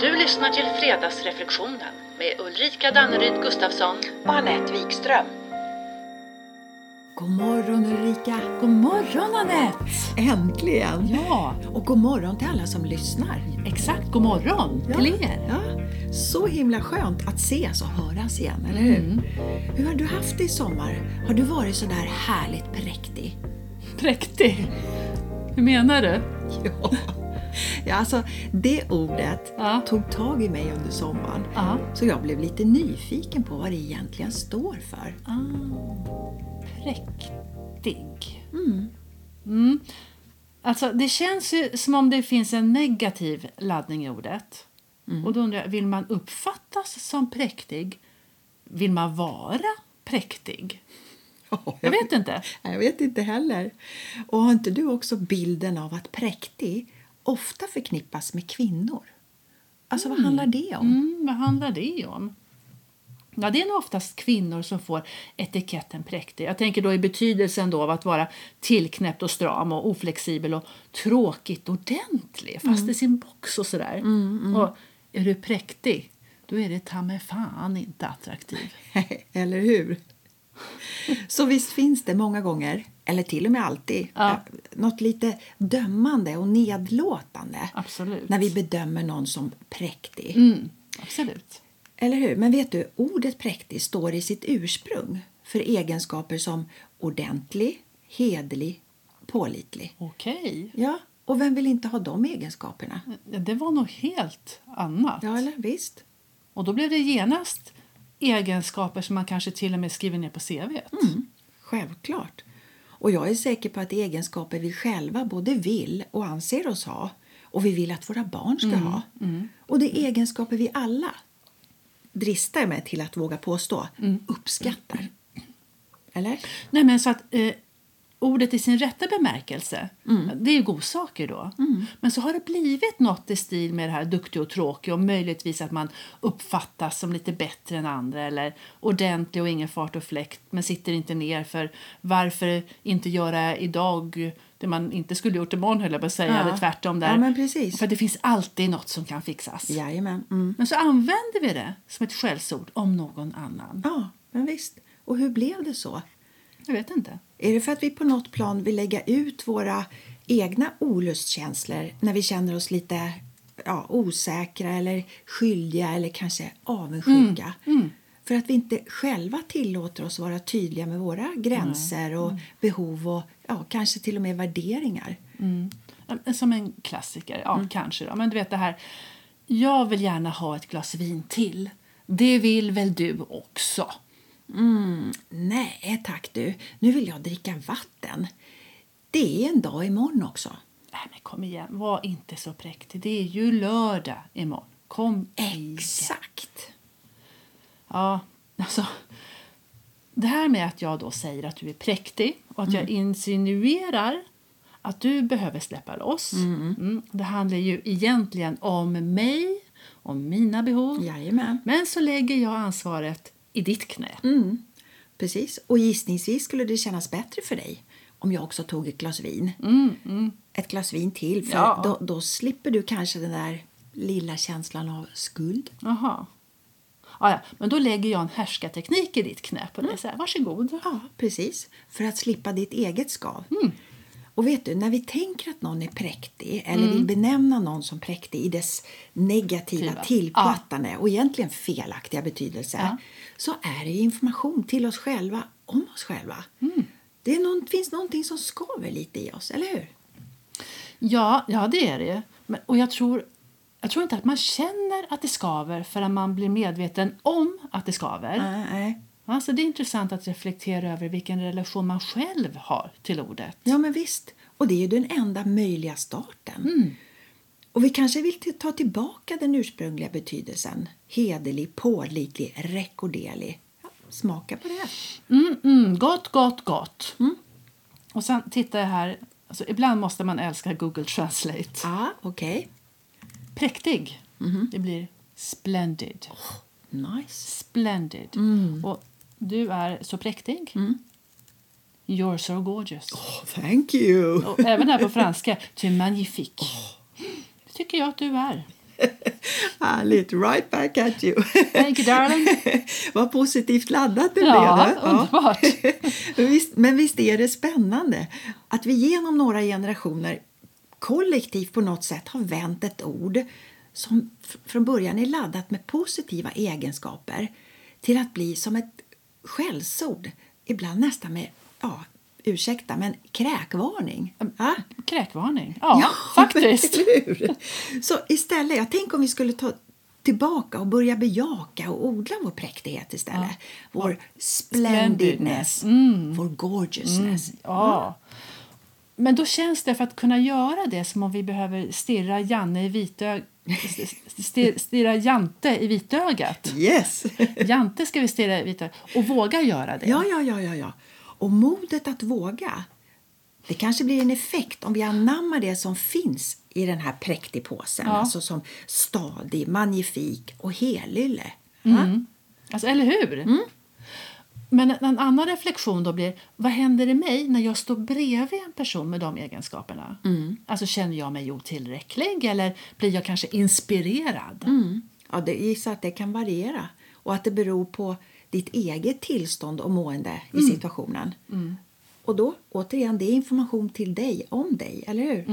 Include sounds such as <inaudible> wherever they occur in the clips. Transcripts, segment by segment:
Du lyssnar till Fredagsreflektionen med Ulrika Danneryd Gustafsson. och Anette Wikström. God morgon Ulrika! God morgon Anette! Äntligen! Ja, Och god morgon till alla som lyssnar. exakt. God morgon Ja. till er. Ja, så himla skönt att ses och höras igen, eller hur? Mm. Hur har du haft det i sommar? Har du varit så där härligt präktig? Präktig. Hur menar du? <laughs> Ja. <laughs> ja, alltså det ordet Ja. tog tag i mig under sommaren. Ja. Så jag blev lite nyfiken på vad det egentligen står för. Ah, präktig. Mm. Alltså, det känns ju som om det finns en negativ laddning i ordet. Och då undrar jag, vill man uppfattas som präktig? Vill man vara präktig? <laughs> Jag vet inte. Jag vet inte heller. Och har inte du också bilden av att präktig ofta förknippas med kvinnor? Alltså vad handlar det om? Mm, vad handlar det om? Ja, det är nog oftast kvinnor som får etiketten präktig. Jag tänker då i betydelsen då av att vara tillknäppt och stram och oflexibel och tråkigt ordentlig, fast i sin box och sådär. Och är du präktig, då är det ta mig fan inte attraktiv. <laughs> Eller hur? <laughs> Så visst finns det många gånger, eller till och med alltid, Ja. eh, något lite dömande och nedlåtande Absolut. när vi bedömer någon som präktig. Mm, absolut. Eller hur? Men vet du, ordet präktig står i sitt ursprung för egenskaper som ordentlig, hederlig, pålitlig. Okej. Ja, och vem vill inte ha de egenskaperna? Ja, Det var nog helt annat. Ja, eller visst. Och då blev det genast egenskaper som man kanske till och med skriver ner på CVt. Självklart. Och jag är säker på att egenskaper vi själva både vill och anser oss ha och vi vill att våra barn ska ha. Och det är egenskaper vi alla, dristar mig till att våga påstå, uppskattar. Eller? Nej, men så att eh, ordet i sin rätta bemärkelse, det är ju godsaker då. Men så har det blivit något i stil med det här duktig och tråkig och möjligtvis att man uppfattas som lite bättre än andra eller ordentlig och ingen fart och fläkt men sitter inte ner för varför inte göra idag det man inte skulle gjort imorgon höll jag på att säga, Ja. eller tvärtom där. Ja, men precis. För det finns alltid något som kan fixas. Jajamän. Mm. Men så använder vi det som ett skällsord om någon annan. Ja, men visst. Och hur blev det så? Jag vet inte. Är det för att vi på något plan vill lägga ut våra egna olustkänslor när vi känner oss lite ja, osäkra eller skyldiga eller kanske avundsjuka? För att vi inte själva tillåter oss vara tydliga med våra gränser och behov och ja, kanske till och med värderingar. Ja, Som en klassiker, ja kanske då. Men du vet det här, jag vill gärna ha ett glas vin till. Det vill väl du också? Nej tack du, nu vill jag dricka vatten. Det är en dag imorgon också. Nej men kom igen, var inte så präktig. Det är ju lördag imorgon. Kom igen. Exakt. Ja, alltså. Det här med att jag då säger att du är präktig och att jag insinuerar att du behöver släppa loss. Mm, det handlar ju egentligen om mig, om mina behov. Jajamän. Men så lägger jag ansvaret i ditt knä. Mm, precis. Och gissningsvis skulle det kännas bättre för dig om jag också tog ett glas vin. Ett glas vin till, för Ja. då, då slipper du kanske den där lilla känslan av skuld. Jaha. Ja, ja, men då lägger jag en härskarteknik i ditt knä på dig. Så här, varsågod. Ja, precis. För att slippa ditt eget skav. Och vet du, när vi tänker att någon är präktig eller vill benämna någon som präktig i dess negativa, Tiva. tillplattande och egentligen felaktiga betydelse Ja. så är det information till oss själva om oss själva. Det är någon, finns någonting som skaver lite i oss, eller hur? Ja, ja det är det. Men, och jag tror, jag tror inte att man känner att det skaver förrän man blir medveten om att det skaver. Nej. Alltså, det är intressant att reflektera över vilken relation man själv har till ordet. Ja, men visst. Och det är ju den enda möjliga starten. Och vi kanske vill ta tillbaka den ursprungliga betydelsen. Hederlig, pålitlig, rekorderlig. Ja, smaka på det. Mm, mm, gott, gott, gott. Och sen tittar jag här. Alltså, ibland måste man älska Google Translate. Ja, okej. Präktig. Det blir splendid. Nice. Splendid. Och du är så präktig. You're so gorgeous. Oh, thank you. Och även här på franska, tu es magnifique. Det tycker jag att du är. <laughs> Härligt! Right back at you. Thank you darling. <laughs> Vad positivt laddat det Ja, blev. underbart. men, <laughs> visst, men visst är det spännande att vi genom några generationer kollektivt på något sätt har vänt ett ord som från början är laddat med positiva egenskaper till att bli som ett skällsord, ibland nästan med, ja, ursäkta, men kräkvarning. Ja? Kräkvarning. Ja, <laughs> faktiskt. eller hur? Så istället, jag tänker om vi skulle ta tillbaka och börja bejaka och odla vår präktighet istället. Vår splendidness, vår gorgeousness. Ja. Men då känns det för att kunna göra det som om vi behöver stirra Janne i vitö... stir- stirra Jante i vitögat. Yes! Jante ska vi stirra i vitögat och våga göra det. Ja, ja, ja, ja, ja. Och modet att våga. Det kanske blir en effekt om vi anammar det som finns i den här präktigpåsen. Ja. Alltså som stadig, magnifik och helylle. Va? Alltså, eller hur? Men en- annan reflektion då blir vad händer i mig när jag står bredvid en person med de egenskaperna? Alltså Känner jag mig otillräcklig eller blir jag kanske inspirerad? Ja, det gissar att det kan variera och att det beror på ditt eget tillstånd och mående i situationen. Och då, återigen, det är information till dig om dig, eller hur?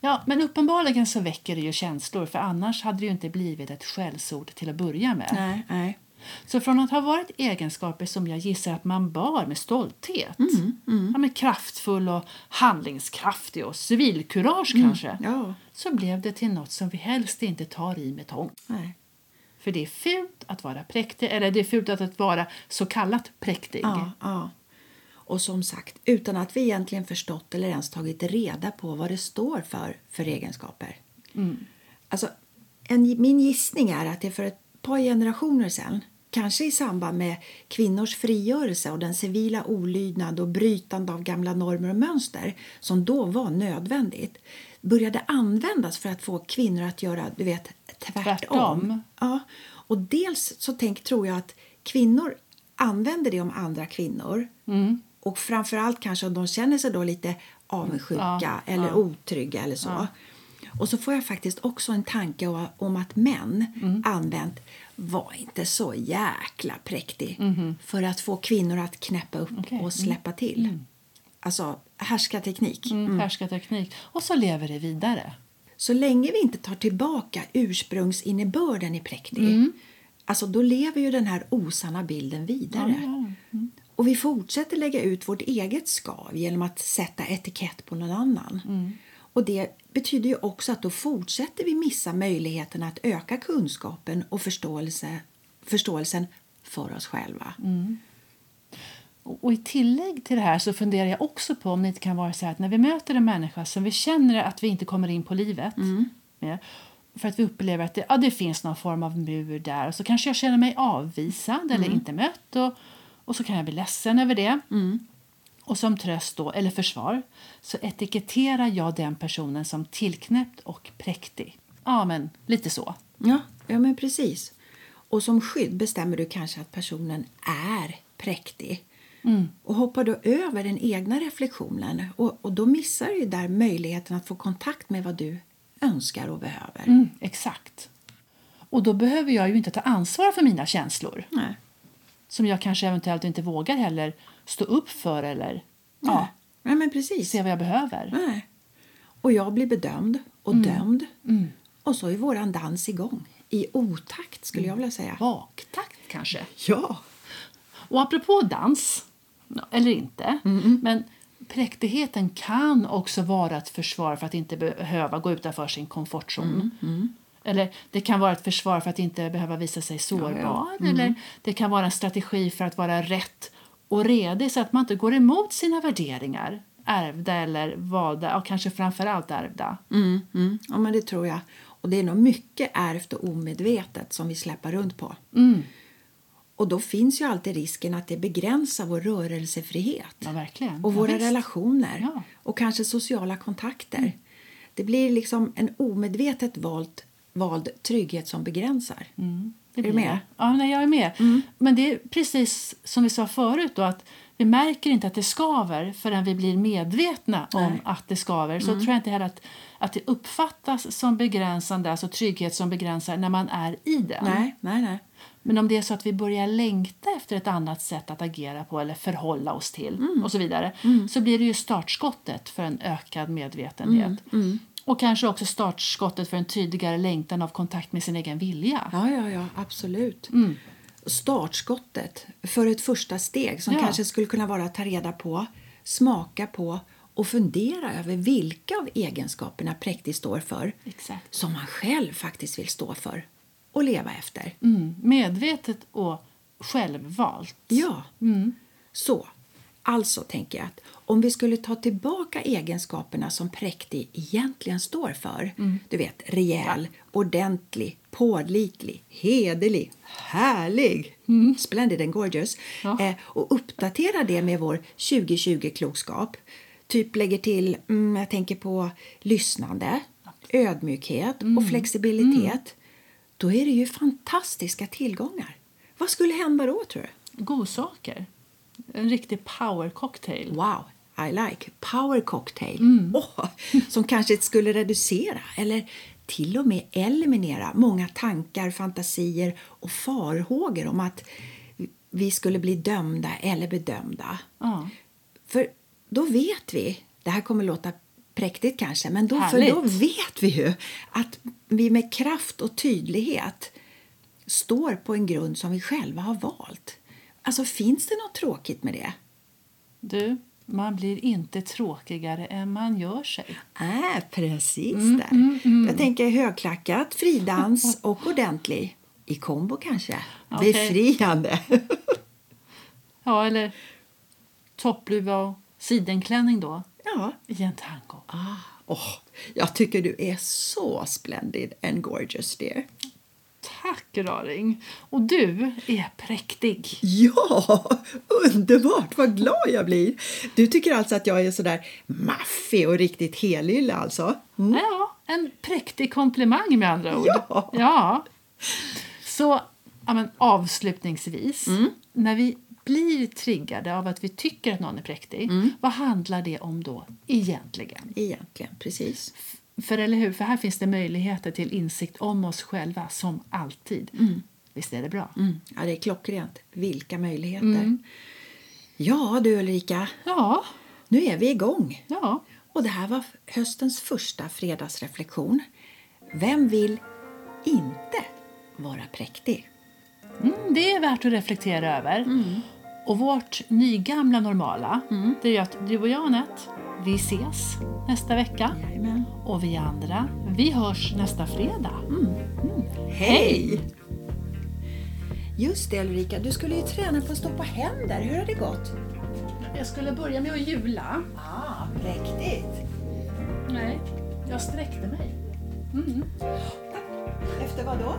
Ja, men uppenbarligen så väcker det ju känslor för annars hade det ju inte blivit ett skällsord till att börja med. Nej, nej. Så från att ha varit egenskaper som jag gissar att man bar med stolthet, Ja, men kraftfull och handlingskraftig och civilkurage kanske, Ja, så blev det till något som vi helst inte tar i med tång. nej. För det är fult att vara präktig, eller det är fult att vara så kallat präktig. Ja, ja. Och som sagt, utan att vi egentligen förstått eller ens tagit reda på vad det står för för egenskaper. Alltså, en, min gissning är att det för ett par generationer sedan kanske i samband med kvinnors frigörelse och den civila olydnad och brytande av gamla normer och mönster som då var nödvändigt började användas för att få kvinnor att göra du vet, tvärtom. Tvärtom. Ja. Och dels så tänk, tror jag att kvinnor använder det om andra kvinnor. Och framförallt kanske om de känner sig då lite avundsjuka Ja, eller ja. otrygga eller så. Och så får jag faktiskt också en tanke om att män Mm. använt var inte så jäkla präktig Mhm. för att få kvinnor att knäppa upp Okej. och släppa till. Alltså härskarteknik. Mm. Härskarteknik. Och så lever det vidare. Så länge vi inte tar tillbaka ursprungsinnebörden i präktig alltså då lever ju den här osanna bilden vidare. Och vi fortsätter lägga ut vårt eget skav genom att sätta etikett på någon annan. Och det betyder ju också att då fortsätter vi missa möjligheten att öka kunskapen och förståelse, förståelsen för oss själva. Och och i tillägg till det här så funderar jag också på om det inte kan vara så att när vi möter en människa som vi känner att vi inte kommer in på livet med, för att vi upplever att det, ja, det finns någon form av mur där och så kanske jag känner mig avvisad eller inte mött och, och så kan jag bli ledsen över det. Och som tröst då, eller försvar så etiketterar jag den personen som tillknäppt och präktig. Ja, men lite så. Ja, ja men precis. Och som skydd bestämmer du kanske att personen är präktig. Och hoppar då över den egna reflektionen och, och då missar du där möjligheten att få kontakt med vad du önskar och behöver. Mm, exakt. Och då behöver jag ju inte ta ansvar för mina känslor. Nej. Som jag kanske eventuellt inte vågar heller stå upp för eller ja, Ja. Nej, men precis. se vad jag behöver. Nej. Och jag blir bedömd och dömd. Och så är våran dans igång. I otakt skulle jag vilja säga. Baktakt kanske. Ja. Och apropå dans, eller inte, men präktigheten kan också vara ett försvar för att inte behöva gå utanför sin komfortzon. Eller det kan vara ett försvar för att inte behöva visa sig sårbar. Eller det kan vara en strategi för att vara rätt och redig så att man inte går emot sina värderingar. Ärvda eller valda, och kanske framför allt ärvda. Mm, mm. Ja, men det tror jag. Och det är nog mycket ärvt och omedvetet som vi släpper runt på. Och då finns ju alltid risken att det begränsar vår rörelsefrihet. Ja, verkligen. Och Ja, våra visst. relationer. Ja. Och kanske sociala kontakter. Det blir liksom en omedvetet vald, vald trygghet som begränsar. Mm, det Är du med? det. Ja, nej, jag är med. Men det är precis som vi sa förut då, att vi märker inte att det skaver förrän vi blir medvetna om Nej. att det skaver. Så tror jag inte heller att, att det uppfattas som begränsande, alltså trygghet som begränsar när man är i den. Nej, nej, nej. Men om det är så att vi börjar längta efter ett annat sätt att agera på eller förhålla oss till Mm. och så vidare så blir det ju startskottet för en ökad medvetenhet. Mm, Och kanske också startskottet för en tydligare längtan av kontakt med sin egen vilja. Ja, ja, ja, absolut. Mm. Startskottet för ett första steg som Ja. kanske skulle kunna vara att ta reda på, smaka på och fundera över vilka av egenskaperna präktig står för Exakt. som man själv faktiskt vill stå för och leva efter. Mm. Medvetet och självvalt. Ja. Mm. Så, alltså tänker jag att om vi skulle ta tillbaka egenskaperna som präktig egentligen står för, Mm. du vet rejäl, ordentlig, pålitlig, hederlig, härlig, splendid and gorgeous, Mm. Ja. eh, och uppdatera det med vår 2020-klokskap. Typ lägger till, mm, jag tänker på lyssnande, ödmjukhet Mm. och flexibilitet. Då är det ju fantastiska tillgångar. Vad skulle hända då tror du? Godsaker. En riktig power cocktail. Wow, I like. Power cocktail. Mm. Åh, som kanske skulle reducera eller till och med eliminera många tankar, fantasier och farhågor om att vi skulle bli dömda eller bedömda. Ja. För då vet vi, det här kommer låta präktigt kanske, men då, för då vet vi ju att vi med kraft och tydlighet står på en grund som vi själva har valt. Alltså finns det något tråkigt med det? Du, man blir inte tråkigare än man gör sig. Äh, precis Mm, där. Jag tänker högklackat, fridans <laughs> och ordentlig. I kombo kanske. Okej. Befriande. <laughs> Ja, eller toppluva och sidenklänning då. ja. I en tango. Ah, åh, jag tycker du är så splendid and gorgeous dear. Tack, raring. Och du är präktig. Ja, underbart! Vad glad jag blir. Du tycker alltså att jag är sådär maffig och riktigt helylle alltså? Mm. Ja, en präktig komplimang med andra ord. Ja. ja. Så ja, men, avslutningsvis, när vi blir triggade av att vi tycker att någon är präktig, vad handlar det om då egentligen? Egentligen, precis. För eller hur, för här finns det möjligheter till insikt om oss själva som alltid. Visst är det bra? Mm. Ja, det är klockrent. Vilka möjligheter. Ja du Ulrika, Ja, nu är vi igång. ja. Och det här var höstens första fredagsreflektion. Vem vill inte vara präktig? Mm, det är värt att reflektera över. Och vårt nygamla normala, det är att du och jag Anette, vi ses nästa vecka. Jajamän. Och vi andra, vi hörs nästa fredag. Hej! Just det Ulrika, du skulle ju träna på att stå på händer. Hur har det gått? Jag skulle börja med att jula. Ah, präktigt. Nej, jag sträckte mig. Efter vad då? <laughs>